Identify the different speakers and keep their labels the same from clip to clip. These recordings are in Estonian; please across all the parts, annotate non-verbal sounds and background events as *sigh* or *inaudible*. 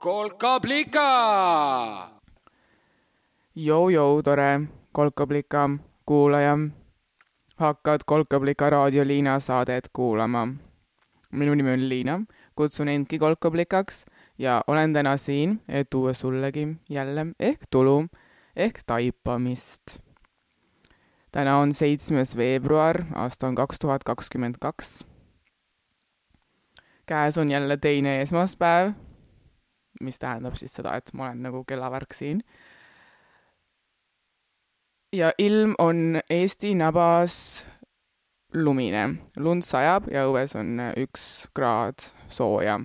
Speaker 1: kolkablika.
Speaker 2: Jou-jou, tore kolkablika kuulaja. hakkad Kolkablika raadioliina saadet kuulama. minu nimi on Liina, kutsun endki kolkablikaks ja olen täna siin, et tuua sullegi jälle ehk tulu ehk taipamist. täna on seitsmes veebruar, aasta on kaks tuhat kakskümmend kaks. käes on jälle teine esmaspäev mis tähendab siis seda, et ma olen nagu kellavärk siin. ja ilm on Eesti nabas lumine, lund sajab ja õues on üks kraad sooja.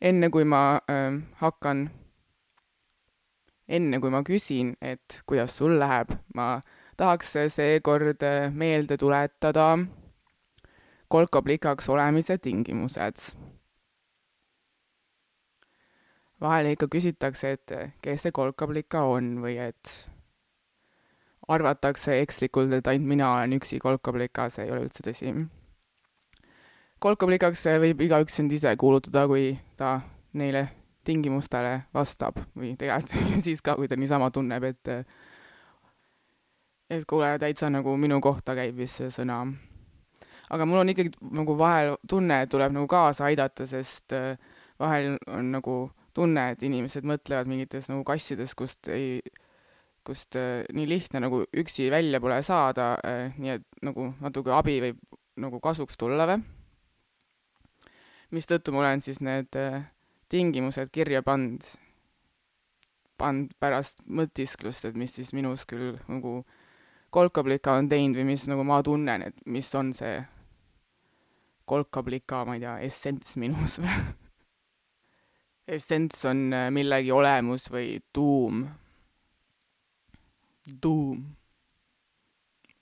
Speaker 2: enne kui ma äh, hakkan, enne kui ma küsin, et kuidas sul läheb, ma tahaks seekord meelde tuletada kolkaplikaks olemise tingimused vahel ikka küsitakse, et kes see kolkablika on või et arvatakse ekslikult, et ainult mina olen üksi kolkablika, see ei ole üldse tõsi. kolkablikaks võib igaüks end ise kuulutada, kui ta neile tingimustele vastab või tegelikult *laughs* siis ka, kui ta niisama tunneb, et et kuule, täitsa nagu minu kohta käib vist see sõna. aga mul on ikkagi nagu vahel tunne, et tuleb nagu kaasa aidata, sest vahel on nagu tunne, et inimesed mõtlevad mingites nagu kassides, kust ei, kust äh, nii lihtne nagu üksi välja pole saada äh,, nii et nagu natuke abi võib nagu kasuks tulla või. mistõttu ma olen siis need äh, tingimused kirja pannud, pannud pärast mõtisklust, et mis siis minus küll nagu kolkablika on teinud või mis nagu ma tunnen, et mis on see kolkablika, ma ei tea, essents minus või *laughs* essents on äh, millegi olemus või tuum. tuum.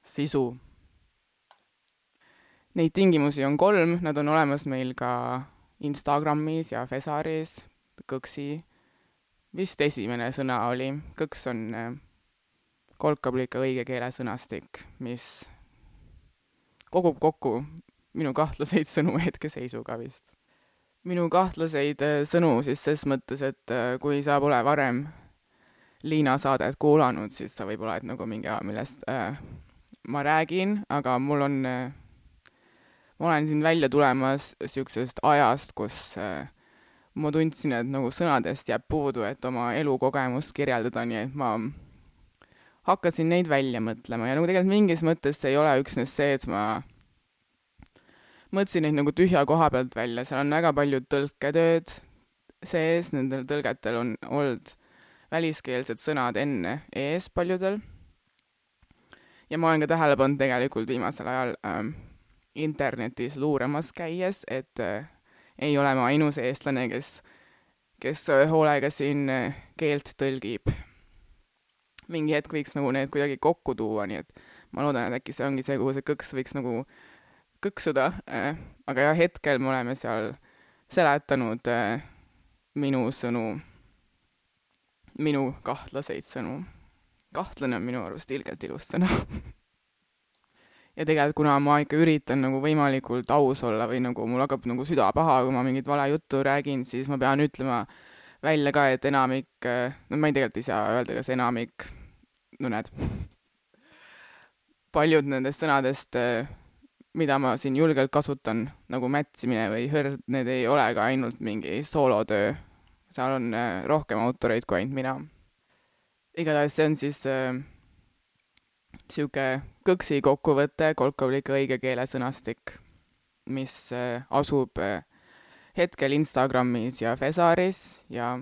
Speaker 2: sisu. Neid tingimusi on kolm, nad on olemas meil ka Instagramis ja Fesaris, kõksi. vist esimene sõna oli, kõks on äh, kolkablika õige keele sõnastik, mis kogub kokku minu kahtlaseid sõnu hetkeseisuga vist minu kahtlaseid äh, sõnu siis ses mõttes, et äh, kui sa pole varem Liina saadet kuulanud, siis sa võib-olla oled nagu mingi, millest äh, ma räägin, aga mul on äh,, ma olen siin välja tulemas niisugusest ajast, kus äh, ma tundsin, et nagu sõnadest jääb puudu, et oma elukogemust kirjeldada, nii et ma hakkasin neid välja mõtlema. Ja nagu tegelikult mingis mõttes see ei ole üksnes see, et ma mõtlesin neid nagu tühja koha pealt välja, seal on väga palju tõlketööd sees, nendel tõlgetel on olnud väliskeelsed sõnad enne ees paljudel. ja ma olen ka tähele pannud tegelikult viimasel ajal ähm, internetis luuramas käies, et äh, ei ole ma ainus eestlane, kes, kes hoolega siin äh, keelt tõlgib. mingi hetk võiks nagu need kuidagi kokku tuua, nii et ma loodan, et äkki see ongi see, kuhu see kõks võiks nagu kõksuda äh,, aga jah, hetkel me oleme seal seletanud äh, minu sõnu, minu kahtlaseid sõnu. kahtlane on minu arust ilgelt ilus sõna *laughs* ja tegelikult, kuna ma ikka üritan nagu võimalikult aus olla või nagu mul hakkab nagu süda paha, kui ma mingit vale juttu räägin, siis ma pean ütlema välja ka, et enamik, no ma ei tegelikult ei saa öelda, kas enamik, no näed, paljud nendest sõnadest äh, mida ma siin julgelt kasutan, nagu mätsimine või hõrd, need ei ole ka ainult mingi soolotöö. seal on äh, rohkem autoreid kui ainult mina. igatahes see on siis niisugune äh, kõksi kokkuvõte kolkablika õige keele sõnastik, mis äh, asub äh, hetkel Instagramis ja Fesaris ja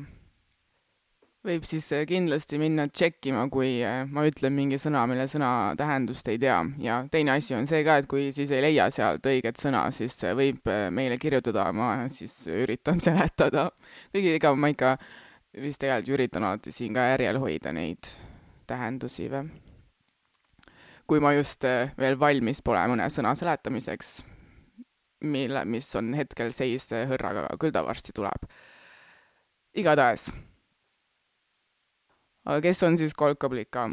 Speaker 2: võib siis äh, kindlasti minna tšekkima, kui äh, ma ütlen mingi sõna, mille sõna tähendust ei tea. ja teine asi on see ka, et kui siis ei leia sealt õiget sõna, siis võib äh, meile kirjutada, ma siis üritan *laughs* seletada. kuigi ega ma ikka vist tegelikult üritan alati siin ka järjel hoida neid tähendusi või. kui ma just veel valmis pole mõne sõna seletamiseks, mille, mis on hetkel seis hõrraga, küll ta varsti tuleb. igatahes aga kes on siis kolkablika?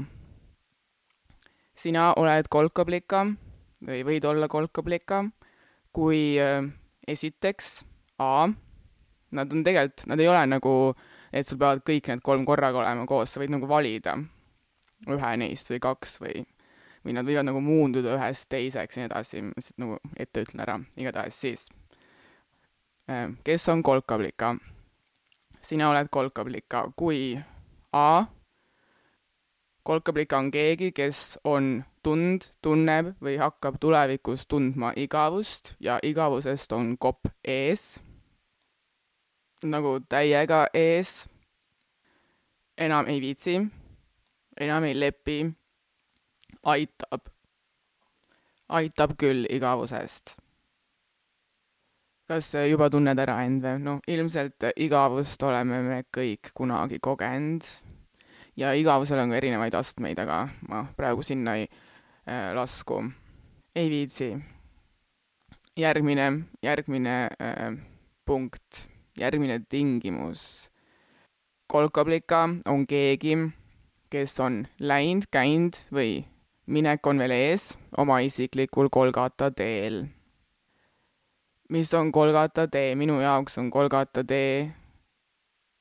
Speaker 2: sina oled kolkablika või võid olla kolkablika, kui äh, esiteks A, nad on tegelikult, nad ei ole nagu, et sul peavad kõik need kolm korraga olema koos, sa võid nagu valida ühe neist või kaks või, või nad võivad nagu muunduda ühest teiseks ja nii edasi, ma lihtsalt nagu ette ütlen ära, igatahes siis. Äh, kes on kolkablika? sina oled kolkablika, kui A kolkablika on keegi, kes on tund, tunneb või hakkab tulevikus tundma igavust ja igavusest on kopp ees. nagu täiega ees. enam ei viitsi, enam ei lepi, aitab, aitab küll igavusest. kas juba tunned ära end või? noh, ilmselt igavust oleme me kõik kunagi kogenud ja igavusel on ka erinevaid astmeid, aga ma praegu sinna ei äh, lasku. ei viitsi. järgmine, järgmine äh, punkt, järgmine tingimus. kolkablika on keegi, kes on läinud, käinud või minek on veel ees oma isiklikul Kolgata teel. mis on Kolgata tee, minu jaoks on Kolgata tee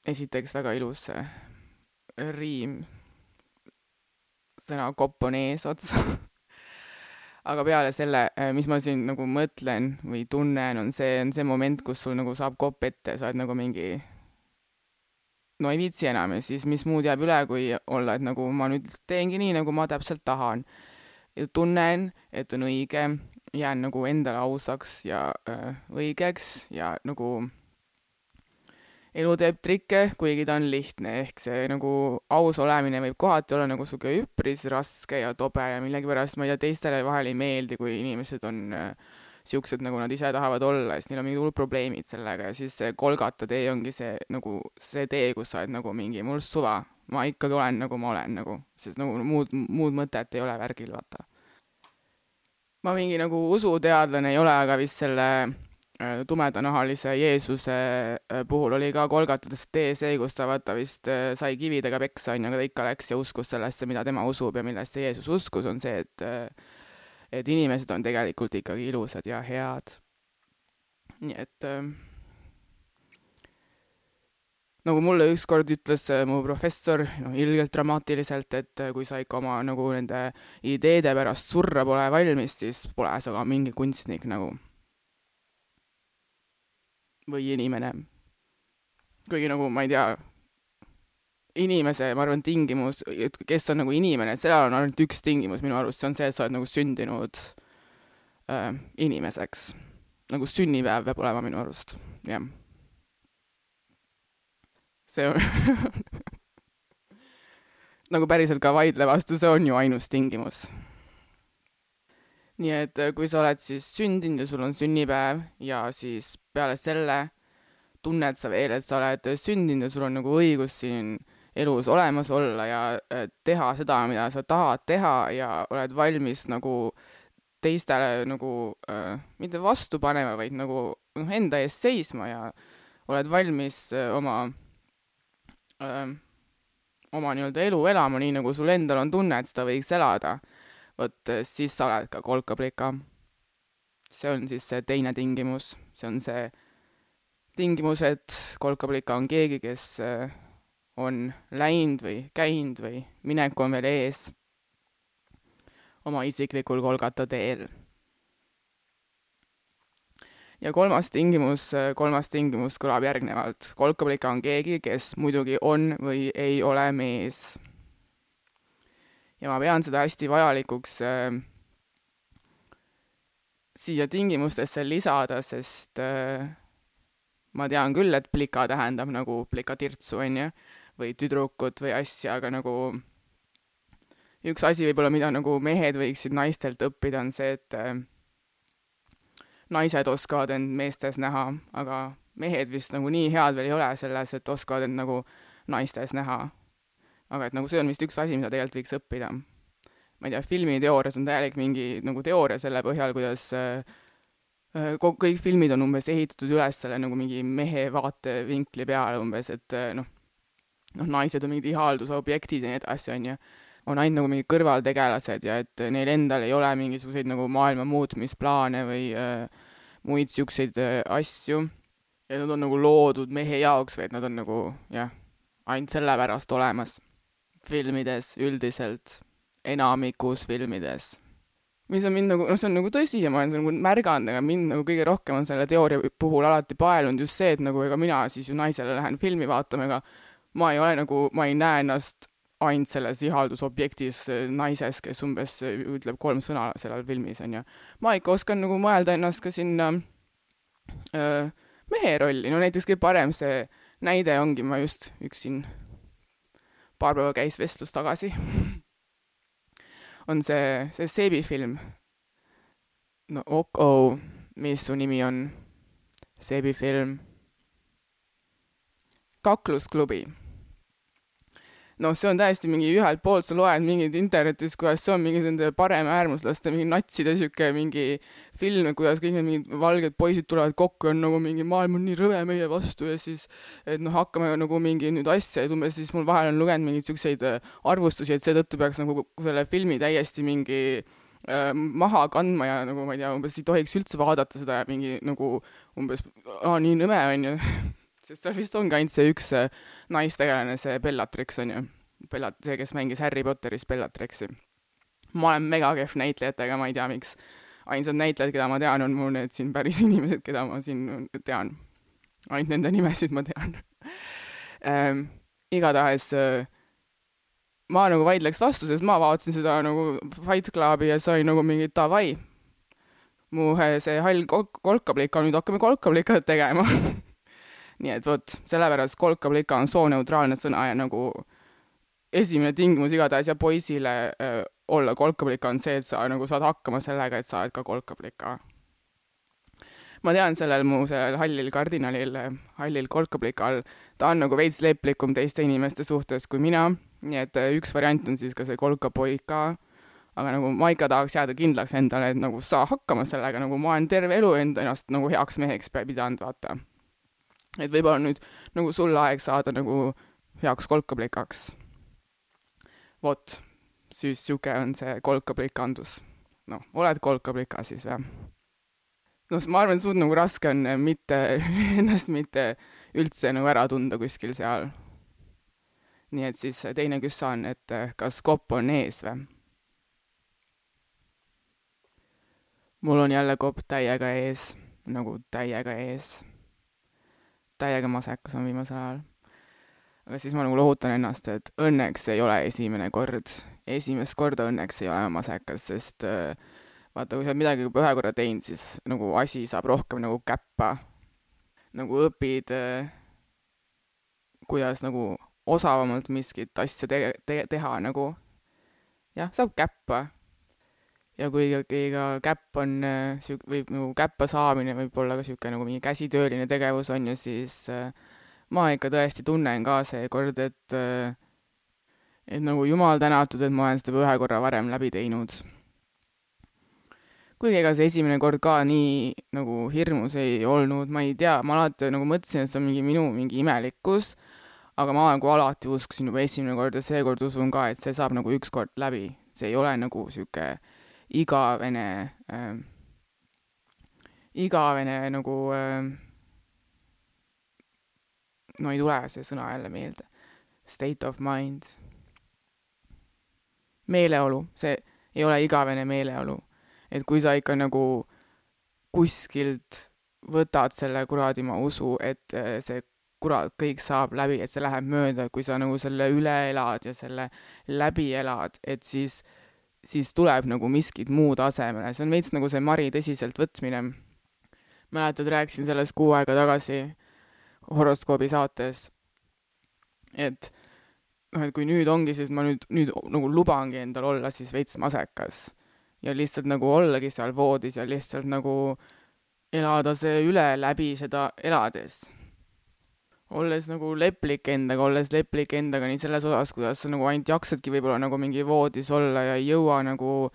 Speaker 2: esiteks väga ilus riim, sõna kopp on eesots *laughs* aga peale selle, äh, mis ma siin nagu mõtlen või tunnen, on see, on see moment, kus sul nagu saab kopp ette, sa oled nagu mingi no ei viitsi enam ja siis mis muud jääb üle, kui olla, et nagu ma nüüd teengi nii, nagu ma täpselt tahan. ja tunnen, et on õige, jään nagu endale ausaks ja äh, õigeks ja nagu elu teeb trikke, kuigi ta on lihtne, ehk see nagu aus olemine võib kohati olla nagu sihuke üpris raske ja tobe ja millegipärast, ma ei tea, teistele vahel ei meeldi, kui inimesed on äh, siuksed, nagu nad ise tahavad olla, siis neil on mingid hullud probleemid sellega ja siis see kolgata tee ongi see nagu see tee, kus sa oled nagu mingi mul suva, ma ikkagi olen nagu ma olen nagu, sest nagu muud, muud mõtet ei ole värgil, vaata. ma mingi nagu usuteadlane ei ole, aga vist selle Äh, tumedanahalise Jeesuse äh, puhul oli ka kolgatades tee see, kus ta vaata vist äh, sai kividega peksa, onju, aga ta ikka läks ja uskus sellesse, mida tema usub ja millesse Jeesus uskus, on see, et et inimesed on tegelikult ikkagi ilusad ja head. nii et nagu mulle ükskord ütles mu professor, noh, ilgelt dramaatiliselt, et kui sa ikka oma nagu nende ideede pärast surra pole valmis, siis pole sa ka mingi kunstnik nagu või inimene. kuigi nagu ma ei tea, inimese, ma arvan, tingimus, et kes on nagu inimene, sellel on ainult üks tingimus minu arust, see on see, et sa oled nagu sündinud äh, inimeseks. nagu sünnipäev peab olema minu arust, jah. see on *laughs* nagu päriselt ka vaidle vastu, see on ju ainus tingimus nii et äh, kui sa oled siis sündinud ja sul on sünnipäev ja siis peale selle tunned sa veel, et sa oled sündinud ja sul on nagu õigus siin elus olemas olla ja äh, teha seda, mida sa tahad teha ja oled valmis nagu teistele nagu äh, mitte vastu panema, vaid nagu noh, enda eest seisma ja oled valmis äh, oma äh, oma nii-öelda elu elama nii, nagu sul endal on tunne, et seda võiks elada vot eh, siis sa oled ka kolkablika. see on siis see teine tingimus, see on see tingimus, et kolkablika on keegi, kes eh, on läinud või käinud või minek on veel ees oma isiklikul Kolgata teel. ja kolmas tingimus, eh, kolmas tingimus kõlab järgnevalt. kolkablika on keegi, kes muidugi on või ei ole mees ja ma pean seda hästi vajalikuks äh, siia tingimustesse lisada, sest äh, ma tean küll, et plika tähendab nagu plikatirtsu, onju, või tüdrukut või asja, aga nagu üks asi võib-olla, mida nagu mehed võiksid naistelt õppida, on see, et äh, naised oskavad end meestes näha, aga mehed vist nagu nii head veel ei ole selles, et oskavad end nagu naistes näha aga et nagu see on vist üks asi, mida tegelikult võiks õppida. ma ei tea, filmiteoorias on täielik mingi nagu teooria selle põhjal, kuidas äh, äh kõik filmid on umbes ehitatud üles selle nagu mingi mehe vaatevinkli peale umbes, et äh, noh, noh, naised on mingid ihaldusobjektid ja nii edasi, on ju. on ainult nagu mingid kõrvaltegelased ja et neil endal ei ole mingisuguseid nagu maailma muutmisplaane või äh, muid siukseid äh, asju ja nad on nagu loodud mehe jaoks, vaid nad on nagu jah, ainult sellepärast olemas filmides üldiselt, enamikus filmides. mis on mind nagu, noh, see on nagu tõsi ja ma olen seda nagu märganud, aga mind nagu kõige rohkem on selle teooria puhul alati paelunud just see, et nagu ega mina siis ju naisele lähen filmi vaatama, ega ma ei ole nagu, ma ei näe ennast ainult selles ihaldusobjektis naises, kes umbes ütleb kolm sõna sellel filmis, onju. ma ikka oskan nagu mõelda ennast ka sinna öö, mehe rolli, no näiteks kõige parem see näide ongi, ma just üks siin paar päeva käis vestlus tagasi on see, see seebifilm. no ok-oh, mis su nimi on? seebifilm. kaklusklubi noh, see on täiesti mingi ühelt poolt, sa loed mingeid internetis, kuidas see on mingi nende paremäärmuslaste mingi natside sihuke mingi film, kuidas kõik need mingid valged poisid tulevad kokku ja on nagu mingi maailm on nii rõve meie vastu ja siis et noh, hakkame nagu mingi nüüd asja ja umbes siis mul vahel on lugenud mingeid siukseid äh, arvustusi, et seetõttu peaks nagu selle filmi täiesti mingi äh, maha kandma ja nagu ma ei tea, umbes ei tohiks üldse vaadata seda mingi nagu umbes, aa nii nõme onju *laughs* sest seal vist ongi ainult see üks äh, naistegelane, see Bellatrix on ju. Bellat-, see, kes mängis Harry Potteris Bellatrixi. ma olen mega kehv näitlejatega, ma ei tea, miks. ainsad näitlejad, keda ma tean, on mul need siin päris *laughs* inimesed, keda ma siin tean. ainult nende nimesid ma tean *laughs* ähm,. igatahes äh, ma nagu vaidleks vastu, sest ma vaatasin seda nagu Fight Clubi ja sai nagu mingi davai. mu äh, see hall kolk-, kolkablika, nüüd hakkame kolkablikat tegema *laughs* nii et vot, sellepärast kolkablika on sooneutraalne sõna ja nagu esimene tingimus igatahes ja poisile äh, olla kolkablika on see, et sa nagu saad hakkama sellega, et sa oled ka kolkablika. ma tean sellel mu sellel hallil kardinalil, hallil kolkablikal, ta on nagu veits leplikum teiste inimeste suhtes kui mina, nii et üks variant on siis ka see kolkapoika, aga nagu ma ikka tahaks jääda kindlaks endale, et nagu saa hakkama sellega, nagu ma olen terve elu enda ennast nagu heaks meheks pidanud, vaata et võib-olla nüüd nagu sul aeg saada nagu heaks kolkaplikaks. vot, siis sihuke on see kolkaplikandus. noh, oled kolkaplika siis või? noh, ma arvan, suht nagu raske on mitte, *laughs* ennast mitte üldse nagu ära tunda kuskil seal. nii et siis teine küssa on, et kas kopp on ees või? mul on jälle kopp täiega ees, nagu täiega ees täiega masekas on viimasel ajal. aga siis ma nagu lohutan ennast, et õnneks ei ole esimene kord, esimest korda õnneks ei ole masekas, sest äh, vaata, kui sa oled midagi juba ühe korra teinud, siis nagu asi saab rohkem nagu käppa. nagu õpid, äh, kuidas nagu osavamalt miskit asja te-, te-, teha nagu. jah, saab käppa ja kui ikkagi ka käpp on äh, siuk-, võib nagu käppa saamine võib olla ka niisugune nagu mingi käsitööline tegevus, on ju, siis äh, ma ikka tõesti tunnen ka seekord, et äh, et nagu jumal tänatud, et ma olen seda ühe korra varem läbi teinud. kuigi ega see esimene kord ka nii nagu hirmus ei olnud, ma ei tea, ma alati nagu mõtlesin, et see on mingi minu mingi imelikkus, aga ma nagu alati uskusin juba esimene kord ja seekord usun ka, et see saab nagu ükskord läbi. see ei ole nagu niisugune igavene äh,, igavene nagu äh, no ei tule see sõna jälle meelde, state of mind. meeleolu, see ei ole igavene meeleolu. et kui sa ikka nagu kuskilt võtad selle kuradi ma usu, et äh, see kurat, kõik saab läbi, et see läheb mööda, kui sa nagu selle üle elad ja selle läbi elad, et siis äh, siis tuleb nagu miskit muud asemele, see on veits nagu see Mari tõsiseltvõtmine. mäletad, rääkisin sellest kuu aega tagasi horoskoobi saates, et noh, et kui nüüd ongi, siis ma nüüd, nüüd nagu lubangi endal olla siis veits masekas ja lihtsalt nagu ollagi seal voodis ja lihtsalt nagu elada see üle läbi seda elades olles nagu leplik endaga, olles leplik endaga nii selles osas, kuidas sa nagu ainult jaksadki võib-olla nagu mingi voodis olla ja ei jõua nagu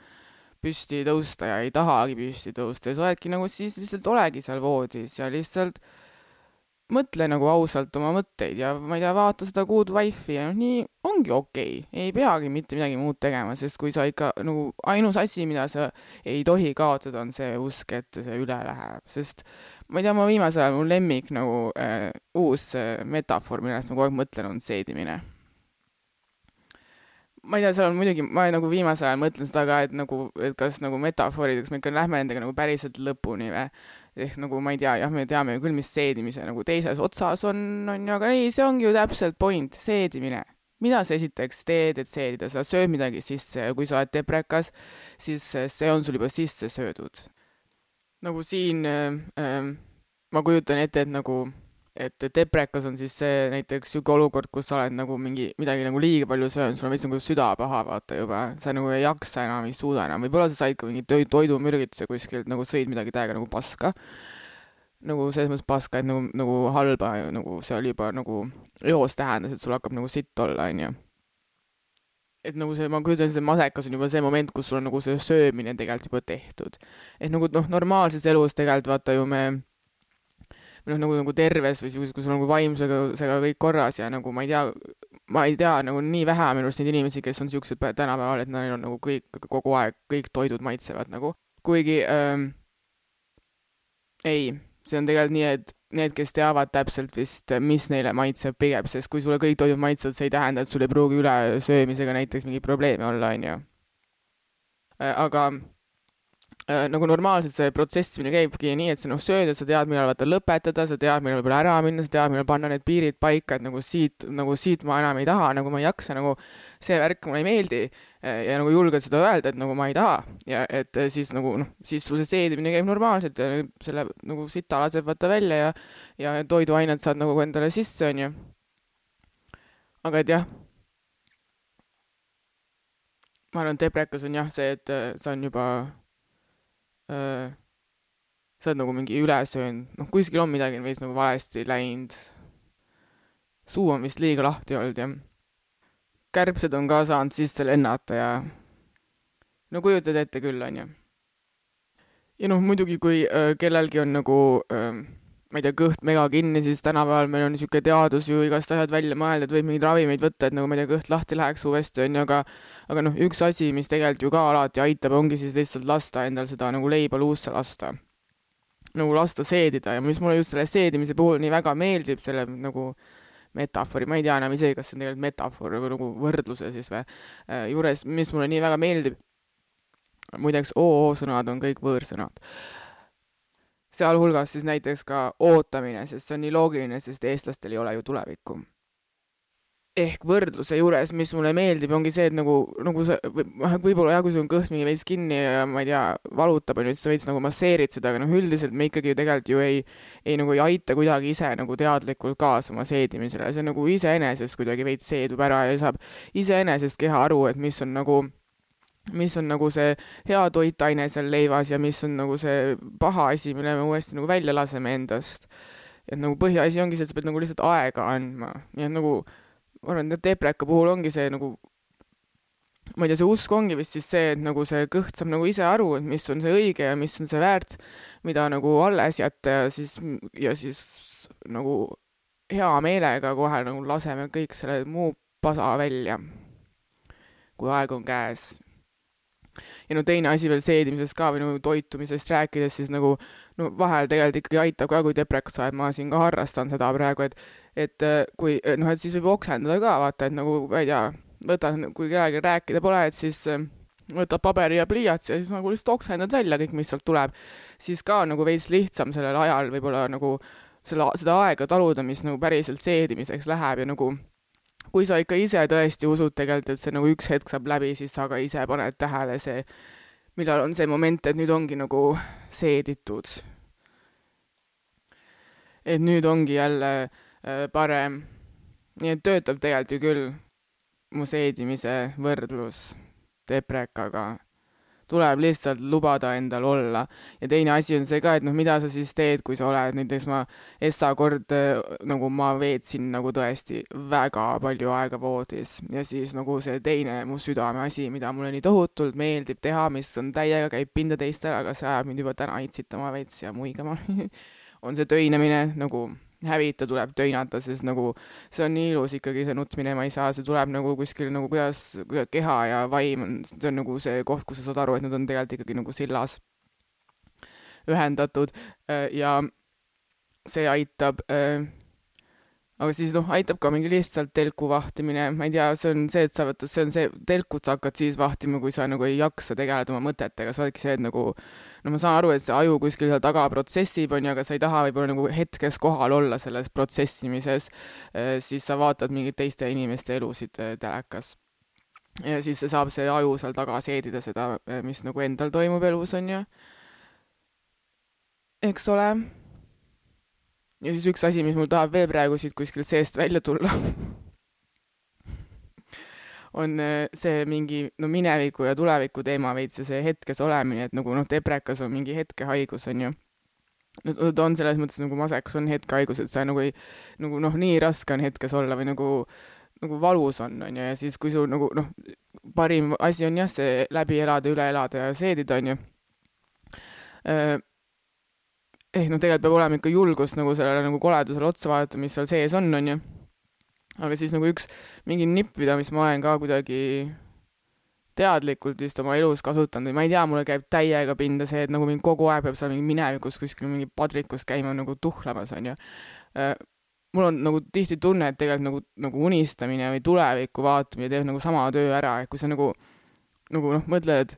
Speaker 2: püsti tõusta ja ei tahagi püsti tõusta ja sa oledki nagu siis lihtsalt olegi seal voodis ja lihtsalt mõtle nagu ausalt oma mõtteid ja ma ei tea, vaata seda Good Wife'i ja nii ongi okei okay., ei peagi mitte midagi muud tegema, sest kui sa ikka nagu ainus asi, mida sa ei tohi kaotada, on see usk, et see üle läheb, sest ma ei tea, ma viimasel ajal, mu lemmik nagu äh, uus äh, metafoor, millest ma kogu aeg mõtlen, on seedimine. ma ei tea, seal on muidugi, ma nagu viimasel ajal mõtlen seda ka, et nagu, et kas nagu metafoorid, kas me ikka lähme nendega nagu päriselt lõpuni või ehk nagu ma ei tea, jah, me teame ju küll, mis seedimise nagu teises otsas on, on ju, aga ei, see ongi ju täpselt point, seedimine. mida sa esiteks teed, et seedida, sa sööd midagi sisse ja kui sa oled deprekas, siis see on sul juba sisse söödud. Nagu siin äh, äh, ma kujutan ette, et nagu et deprekas on siis see näiteks sihuke olukord, kus sa oled nagu mingi, midagi nagu liiga palju söönud, sul on veits nagu süda paha, vaata juba, sa nagu ei jaksa enam, ei suuda enam, võib-olla sa said ka mingi toidumürgituse kuskilt, nagu sõid midagi täiega nagu paska. nagu selles mõttes paska, et nagu, nagu halba, nagu see oli juba nagu eos tähendas, et sul hakkab nagu sitt olla, onju. Et nagu see, ma kujutan see masekas on juba see moment, kus sul on nagu see söömine tegelikult juba tehtud. et nagu noh, normaalses elus tegelikult vaata ju me noh, nagu, nagu terves või siis, kui sul on nagu vaimsega seega kõik korras ja nagu ma ei tea, ma ei tea nagu nii vähe minu arust neid inimesi, kes on siuksed tänapäeval, et neil on nagu kõik kogu aeg, kõik toidud maitsevad nagu, kuigi ähm, ei, see on tegelikult nii, et need, kes teavad täpselt vist, mis neile maitseb pigem, sest kui sulle kõik toidud maitsevad, see ei tähenda, et sul ei pruugi ülesöömisega näiteks mingeid probleeme olla, onju. Äh, aga nagu normaalselt see protsessimine käibki nii, et sa noh, sööd ja sa tead, millal vaata lõpetada, sa tead, millal võib-olla ära minna, sa tead, millal panna need piirid paika, et nagu siit, nagu siit ma enam ei taha, nagu ma ei jaksa, nagu see värk mulle ei meeldi äh, ja nagu julged seda öelda, et nagu ma ei taha ja et äh, siis nagu noh, siis sul see seedimine käib normaalselt ja selle nagu sita laseb vaata välja ja ja toiduained saad nagu endale sisse, onju. aga et jah ma arvan, et deprekas on jah see, et see on juba äh, sa oled nagu mingi üle söönud, noh, kuskil on midagi veits nagu valesti läinud. suu on vist liiga lahti olnud, jah. kärbsed on ka saanud sisse lennata ja no kujutad ette küll, onju. ja noh, muidugi, kui äh, kellelgi on nagu äh, ma ei tea, kõht mega kinni, siis tänapäeval meil on niisugune teadus ju igast asjad välja mõelda, et võib mingeid ravimeid võtta, et nagu ma ei tea, kõht lahti läheks uuesti, on ju, aga aga noh, üks asi, mis tegelikult ju ka alati aitab, ongi siis lihtsalt lasta endal seda nagu leiba luusse lasta. nagu lasta seedida ja mis mulle just selle seedimise puhul nii väga meeldib, selle nagu metafoori, ma ei tea enam isegi, kas see on tegelikult metafoor või nagu võrdluse siis või, äh, juures, mis mulle nii väga meeldib, muideks oo sõnad on kõik võõrsõnad sealhulgas siis näiteks ka ootamine, sest see on nii loogiline, sest eestlastel ei ole ju tulevikku. ehk võrdluse juures, mis mulle meeldib, ongi see, et nagu, nagu sa, noh, võib-olla jah, kui sul on kõht mingi veits kinni ja ma ei tea, valutab, on ju, siis sa veits nagu masseerid seda, aga noh, üldiselt me ikkagi ju tegelikult ju ei, ei nagu ei aita kuidagi ise nagu teadlikult kaasa oma seedimisele, see nagu iseenesest kuidagi veits seedub ära ja saab iseenesest keha aru, et mis on nagu mis on nagu see hea toitaine seal leivas ja mis on nagu see paha asi, mille me uuesti nagu välja laseme endast. et nagu põhiasi ongi see, et sa pead nagu lihtsalt aega andma, nii et nagu ma arvan, et depreka puhul ongi see nagu ma ei tea, see usk ongi vist siis see, et nagu see kõht saab nagu ise aru, et mis on see õige ja mis on see väärt, mida nagu alles jätta ja siis, ja siis nagu hea meelega kohe nagu laseme kõik selle muu pasa välja, kui aeg on käes ja no teine asi veel seedimisest ka või nagu toitumisest rääkides, siis nagu no vahel tegelikult ikkagi aitab ka, kui depreks sa oled, ma siin ka harrastan seda praegu, et et äh, kui noh, et siis võib oksendada ka vaata, et nagu ma ei tea, võtan, kui kellelgi rääkida pole, et siis äh, võtad paberi ja pliiatsi ja siis nagu lihtsalt oksendad välja kõik, mis sealt tuleb, siis ka nagu veits lihtsam sellel ajal võib-olla nagu selle, seda aega taluda, mis nagu päriselt seedimiseks läheb ja nagu kui sa ikka ise tõesti usud tegelikult, et see nagu üks hetk saab läbi, siis sa ka ise paned tähele see, millal on see moment, et nüüd ongi nagu seeditud. et nüüd ongi jälle äh, parem. nii et töötab tegelikult ju küll mu seedimise võrdlus deprekaga tuleb lihtsalt lubada endal olla. ja teine asi on see ka, et noh, mida sa siis teed, kui sa oled, näiteks ma Essa kord nagu ma veetsin nagu tõesti väga palju aega voodis ja siis nagu see teine mu südameasi, mida mulle nii tohutult meeldib teha, mis on täiega, käib pinda teistele, aga see ajab mind juba täna itsitama veits ja muigama *laughs* on see töinemine nagu hävita tuleb töinata, sest nagu see on nii ilus ikkagi, see nutmine, ma ei saa, see tuleb nagu kuskil nagu kuidas, kuidas keha ja vaim on, see on nagu see koht, kus sa saad aru, et nad on tegelikult ikkagi nagu sillas ühendatud. Ja see aitab äh, aga siis noh, aitab ka mingi lihtsalt telku vahtimine, ma ei tea, see on see, et sa võtad, see on see, telkut sa hakkad siis vahtima, kui sa nagu ei jaksa tegeleda oma mõtetega, sa oledki see, et nagu no ma saan aru, et see aju kuskil seal taga protsessib, on ju, aga sa ei taha võib-olla nagu hetkes kohal olla selles protsessimises, äh, siis sa vaatad mingeid teiste inimeste elusid äh, telekas. ja siis saab see aju seal taga seedida seda, äh, mis nagu endal toimub elus, on ju. eks ole ja siis üks asi, mis mul tahab veel praegu siit kuskilt seest välja tulla *laughs* on äh, see mingi no mineviku ja tuleviku teema veits ja see hetkes olemine, et nagu noh, deprekas on mingi hetkehaigus, on ju. no ta on selles mõttes nagu masekas on hetkehaigus, et sa nagu ei, nagu noh, nii raske on hetkes olla või nagu, nagu valus on, on ju, ja siis, kui sul nagu noh, parim asi on jah, see läbi elada, üle elada ja seedida, on ju äh, ehk noh, tegelikult peab olema ikka julgust nagu sellele nagu koledusele otsa vaadata, mis seal sees on, onju. aga siis nagu üks mingi nipp, mida, mis ma olen ka kuidagi teadlikult vist oma elus kasutanud või ma ei tea, mulle käib täiega pinda see, et nagu mind kogu aeg peab seal mingi minevikus kuskil mingi padrikus käima nagu tuhlamas, onju. Äh, mul on nagu tihti tunne, et tegelikult nagu, nagu unistamine või tulevikku vaatamine teeb nagu sama töö ära, et kui sa nagu, nagu noh, mõtled,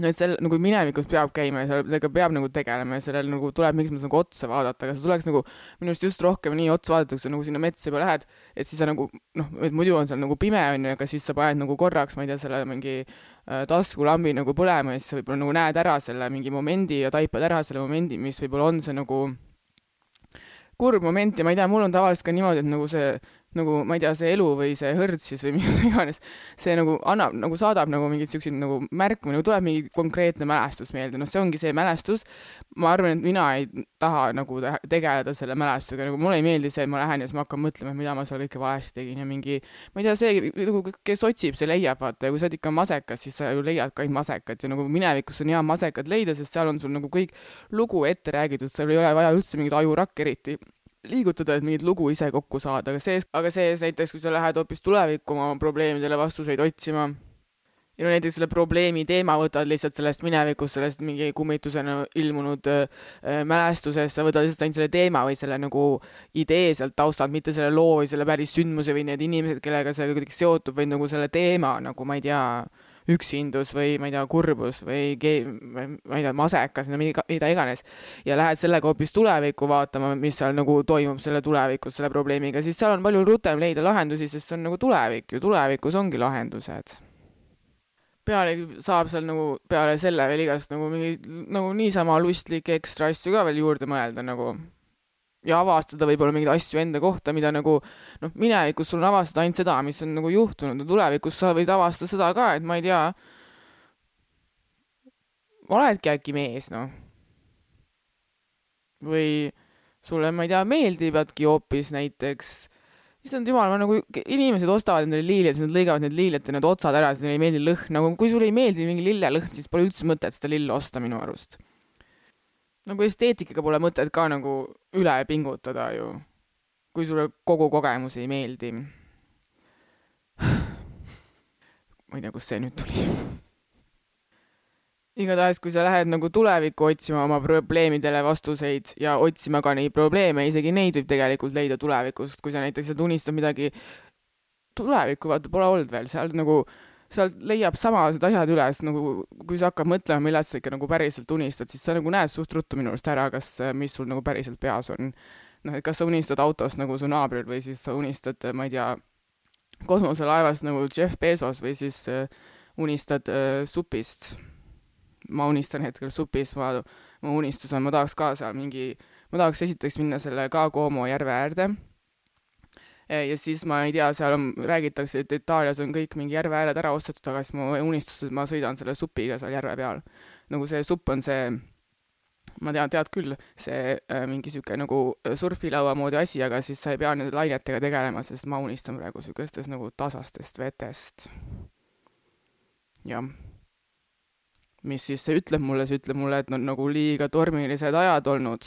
Speaker 2: no et seal nagu minevikus peab käima ja sellega peab nagu tegelema ja sellele nagu tuleb mingis mõttes nagu otsa vaadata, aga see tuleks nagu minu arust just rohkem nii otsa vaadata, kui sa nagu sinna metsa juba lähed, et siis sa nagu noh, et muidu on seal nagu pime onju, aga siis sa paned nagu korraks, ma ei tea, selle mingi äh, taskulambi nagu põlema ja siis sa võib-olla nagu näed ära selle mingi momendi ja taipad ära selle momendi, mis võib-olla on see nagu kurb moment ja ma ei tea, mul on tavaliselt ka niimoodi, et nagu see nagu ma ei tea, see elu või see hõrts siis või *laughs* mis iganes, see nagu annab, nagu saadab nagu mingeid siukseid nagu märku, nagu tuleb mingi konkreetne mälestus meelde, noh, see ongi see mälestus. ma arvan, et mina ei taha nagu tegeleda selle mälestusega, nagu mulle ei meeldi see, et ma lähen ja siis ma hakkan mõtlema, et mida ma seal kõike valesti tegin ja mingi, ma ei tea, see nagu, kes otsib, see leiab, vaata, ja kui sa oled ikka masekas, siis sa ju leiad ka ainult masekat. Ja nagu minevikus on hea masekat leida, sest seal on sul nagu kõik lugu ette räägitud, seal ei ole vaja üldse mingit ajurakke eriti liigutada, et mingit lugu ise kokku saada, aga see, aga sees näiteks, kui sa lähed hoopis tulevikku oma probleemidele vastuseid otsima, ja no näiteks selle probleemi teema võtad lihtsalt sellest minevikust, sellest mingi kummitusena ilmunud äh, mälestusest, sa võtad lihtsalt ainult selle teema või selle nagu idee sealt taustalt, mitte selle loo või selle päris sündmuse või need inimesed, kellega see kuidagi seotub, vaid nagu selle teema nagu ma ei tea äh,, üksindus või ma ei tea, kurbus või ge-, ma ei tea, masekas, no mida, mida iganes. ja lähed sellega hoopis tulevikku vaatama, mis seal nagu toimub selle tulevikus selle probleemiga, siis seal on palju rutem leida lahendusi, sest see on nagu tulevik ju, tulevikus ongi lahendused pealegi saab seal nagu peale selle veel igast nagu mingi nagu niisama lustlikke ekstra asju ka veel juurde mõelda nagu ja avastada võib-olla mingeid asju enda kohta, mida nagu noh, minevikus sul on avastada ainult seda, mis on nagu juhtunud ja tulevikus sa võid avastada seda ka, et ma ei tea, oledki äkki mees, noh. või sulle, ma ei tea, meeldivadki hoopis näiteks issand jumal, ma nagu, inimesed ostavad endale liiled, siis nad lõigavad need liiled ja need otsad ära, siis neile ei meeldi lõhn, nagu kui sulle ei meeldi mingi lillelõhn, siis pole üldse mõtet seda lille osta minu arust nagu esteetikaga pole mõtet ka nagu üle pingutada ju, kui sulle kogu kogemus ei meeldi. ma ei tea, kust see nüüd tuli. Igatahes, kui sa lähed nagu tulevikku otsima oma probleemidele vastuseid ja otsima ka neid probleeme, isegi neid võib tegelikult leida tulevikust, kui sa näiteks unistad midagi tulevikku, vaata, pole olnud veel, seal nagu sealt leiab samased asjad üles, nagu kui sa hakkad mõtlema, millest sa ikka nagu päriselt unistad, siis sa nagu näed suht ruttu minu arust ära, kas, mis sul nagu päriselt peas on. noh, et kas sa unistad autost nagu su naabril või siis sa unistad, ma ei tea, kosmoselaevast nagu Jeff Bezos või siis uh, unistad uh, supist. ma unistan hetkel supist, ma, mu unistus on, ma tahaks ka seal mingi, ma tahaks esiteks minna selle ka Como järve äärde ja siis ma ei tea, seal on, räägitakse, et Itaalias on kõik mingi järve ääred ära ostetud, aga siis mu unistus, et ma sõidan selle supiga seal järve peal. nagu see supp on see, ma tean, tead küll, see äh, mingi sihuke nagu surfilaua moodi asi, aga siis sa ei pea nende lainetega tegelema, sest ma unistan praegu siukestest nagu tasastest vetest. jah. mis siis see ütleb mulle, see ütleb mulle, et on nagu liiga tormilised ajad olnud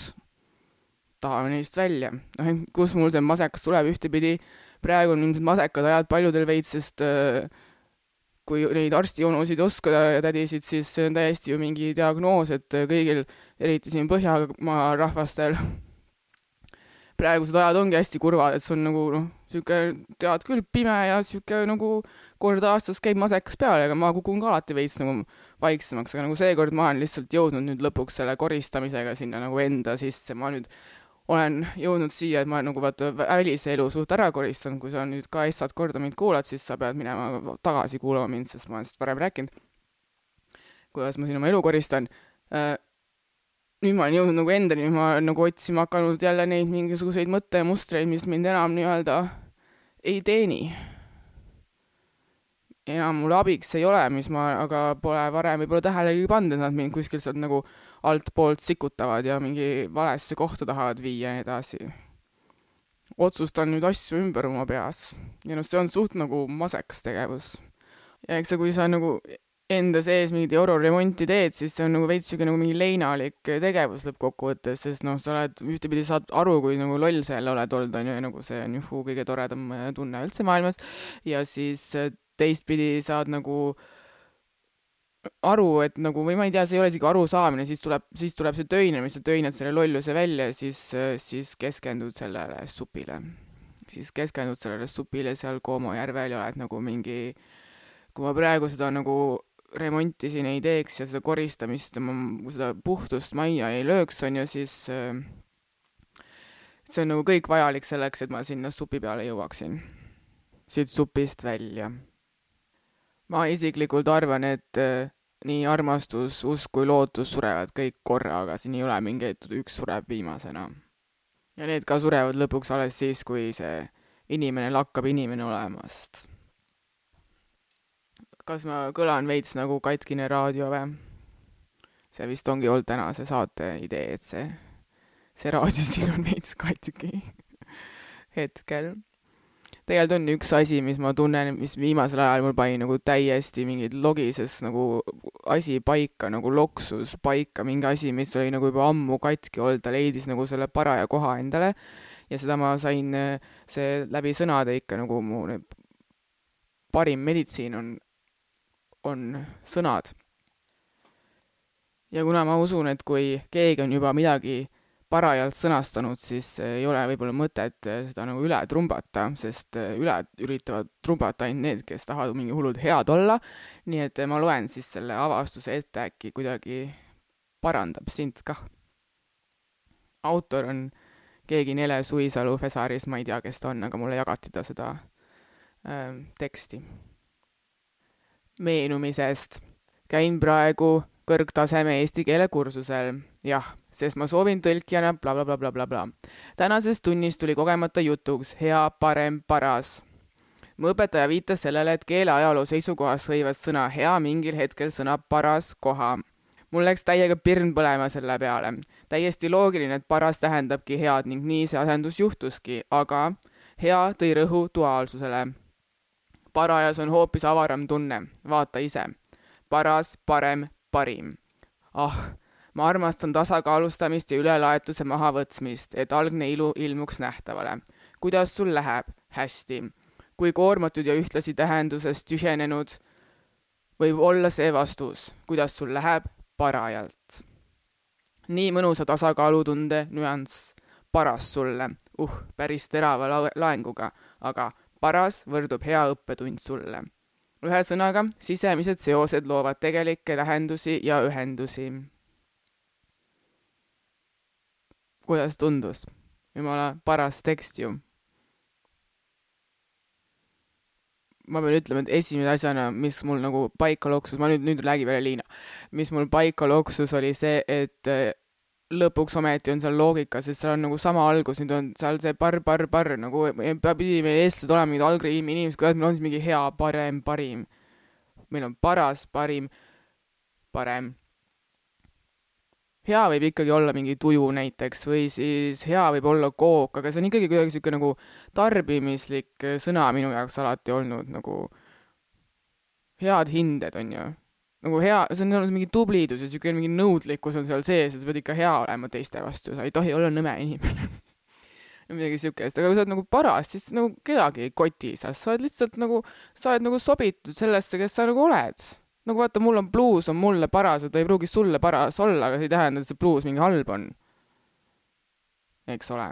Speaker 2: tahame neist välja. noh, kus mul see masekas tuleb, ühtepidi praegu on ilmselt masekad ajad paljudel veits, sest äh, kui neid arstijoonusid oskada ja tädisid, siis see on täiesti ju mingi diagnoos, et kõigil, eriti siin Põhjamaa rahvastel, praegused ajad ongi hästi kurvad, et see on nagu noh, sihuke, tead küll, pime ja sihuke nagu kord aastas käib masekas peale, aga ma kukun ka alati veits nagu vaiksemaks, aga nagu seekord ma olen lihtsalt jõudnud nüüd lõpuks selle koristamisega sinna nagu enda sisse, ma nüüd olen jõudnud siia, et ma olen nagu vaata välise elu suht ära koristanud, kui sa nüüd ka esmast korda mind kuulad, siis sa pead minema tagasi kuulama mind, sest ma olen sellest varem rääkinud, kuidas ma siin oma elu koristan äh, nüüd ma olen jõudnud nagu endani, ma olen nagu otsima hakanud jälle neid mingisuguseid mõttemustreid, mis mind enam nii-öelda ei teeni. enam mulle abiks ei ole, mis ma aga pole varem võib-olla tähelegi pannud, et nad mind kuskilt sealt nagu altpoolt sikutavad ja mingi valesse kohta tahavad viia ja nii edasi. otsustan nüüd asju ümber oma peas ja noh, see on suht nagu masekas tegevus. ja eks see, kui sa nagu enda sees mingit euroremonti teed, siis see on nagu veits siuke nagu mingi leinalik tegevus lõppkokkuvõttes, sest noh, sa oled, ühtepidi saad aru, kui nagu loll sa jälle oled olnud, on ju, ja nagu see on juhu kõige toredam äh, tunne üldse maailmas, ja siis äh, teistpidi saad nagu aru, et nagu, või ma ei tea, see ei ole isegi arusaamine, siis tuleb, siis tuleb see töinemine, sa töinad selle lolluse välja ja siis, siis keskendud sellele supile. siis keskendud sellele supile seal Koomo järvel ja oled nagu mingi kui ma praegu seda nagu remonti siin ei teeks ja seda koristamist, seda puhtust majja ei lööks, on ju, siis äh, see on nagu kõik vajalik selleks, et ma sinna supi peale jõuaksin. siit supist välja. Ma isiklikult arvan, et äh, nii armastus, usk kui lootus surevad kõik korraga, siin ei ole mingeid, üks sureb viimasena. ja need ka surevad lõpuks alles siis, kui see inimene lakkab inimene olemast kas ma kõlan veits nagu katkine raadio või? see vist ongi olnud tänase saate idee, et see, see raadio *laughs* siin on veits katki *laughs* hetkel. Tegelikult on üks asi, mis ma tunnen, mis viimasel ajal mul pani nagu täiesti mingid logises nagu asi paika, nagu loksus paika, mingi asi, mis oli nagu juba ammu katki olnud, ta leidis nagu selle paraja koha endale ja seda ma sain, see läbi sõnade ikka nagu mu parim meditsiin on on sõnad. ja kuna ma usun, et kui keegi on juba midagi parajalt sõnastanud, siis ei ole võib-olla mõtet seda nagu üle trumbata, sest üle üritavad trumbata ainult need, kes tahavad mingi hullult head olla, nii et ma loen siis selle avastuse ette, äkki kuidagi parandab sind kah. autor on keegi Nele Suisalu Fesaris, ma ei tea, kes ta on, aga mulle jagati ta seda äh, teksti meenumisest. käin praegu kõrgtaseme eesti keele kursusel. Jah, sest ma soovin tõlkijana blablabla bla, bla, bla, bla. tänases tunnis tuli kogemata jutuks hea, parem, paras. mu õpetaja viitas sellele, et keeleajaloo seisukohast hõivas sõna hea mingil hetkel sõna paras koha. mul läks täiega pirn põlema selle peale. täiesti loogiline, et paras tähendabki head ning nii see asendus juhtuski, aga hea tõi rõhu duaalsusele parajas on hoopis avaram tunne, vaata ise. paras, parem, parim. ah, ma armastan tasakaalustamist ja ülelaetuse mahavõtmist, et algne ilu ilmuks nähtavale. kuidas sul läheb? hästi. kui koormatud ja ühtlasi tähenduses tühjenenud võib olla see vastus, kuidas sul läheb? parajalt. nii mõnusa tasakaalutunde nüanss, paras sulle, uh, päris terava laenguga, aga paras võrdub hea õppetund sulle. ühesõnaga, sisemised seosed loovad tegelikke tähendusi ja ühendusi. Kuidas tundus? jumala paras tekst ju. ma pean ütlema, et esimese asjana, mis mul nagu paika loksus, ma nüüd, nüüd räägin veel Liina, mis mul paika loksus, oli see, et lõpuks ometi on seal loogika, sest seal on nagu sama algus, nüüd on seal see par, par, par nagu pidi meie eestlased olema mingid algriimi inimesed, kuidas meil on siis mingi hea, parem, parim. meil on paras, parim, parem. Hea võib ikkagi olla mingi tuju näiteks või siis hea võib olla kook, aga see on ikkagi kuidagi niisugune nagu tarbimislik sõna minu jaoks alati olnud nagu head hinded, on ju nagu hea, see on olnud mingi tublidus ja niisugune mingi nõudlikkus on seal sees, et sa pead ikka hea olema teiste vastu, sa ei tohi olla nõme inimene *laughs* midagi niisugust, aga kui sa oled nagu paras, siis nagu kedagi ei koti sa, sa oled lihtsalt nagu, sa oled nagu sobitud sellesse, kes sa nagu oled. Nagu vaata, mul on bluus, on mulle paras ja ta ei pruugi sulle paras olla, aga see ei tähenda, et see bluus mingi halb on. eks ole.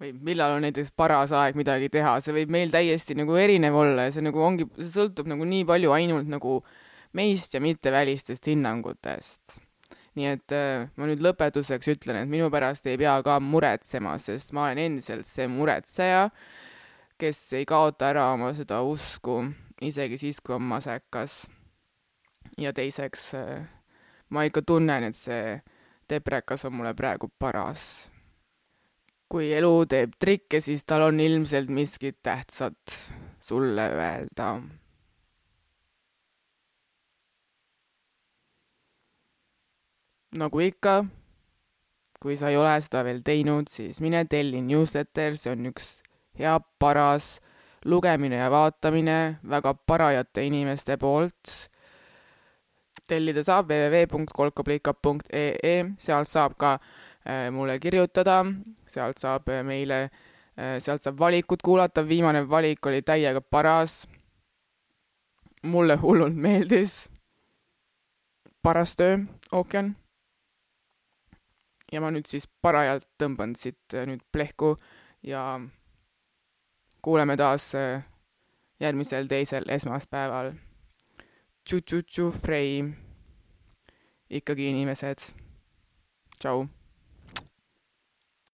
Speaker 2: või millal on näiteks paras aeg midagi teha, see võib meil täiesti nagu erinev olla ja see nagu ongi, see sõltub nagu nii palju ainult nagu meist ja mitte välistest hinnangutest. nii et äh, ma nüüd lõpetuseks ütlen, et minu pärast ei pea ka muretsema, sest ma olen endiselt see muretseja, kes ei kaota ära oma seda usku, isegi siis, kui on masekas. ja teiseks äh, ma ikka tunnen, et see deprekas on mulle praegu paras kui elu teeb trikke, siis tal on ilmselt miskit tähtsat sulle öelda. nagu ikka, kui sa ei ole seda veel teinud, siis mine telli newsletter, see on üks hea paras lugemine ja vaatamine väga parajate inimeste poolt. tellida saab www.kolkablika.ee, sealt saab ka Äh, mulle kirjutada, sealt saab äh, meile, äh, sealt saab valikut kuulata, viimane valik oli täiega paras. mulle hullult meeldis. paras töö, ookean. ja ma nüüd siis parajalt tõmban siit nüüd plehku ja kuuleme taas järgmisel teisel esmaspäeval. Tšu-tšu-tšu, Frei. ikkagi inimesed. tšau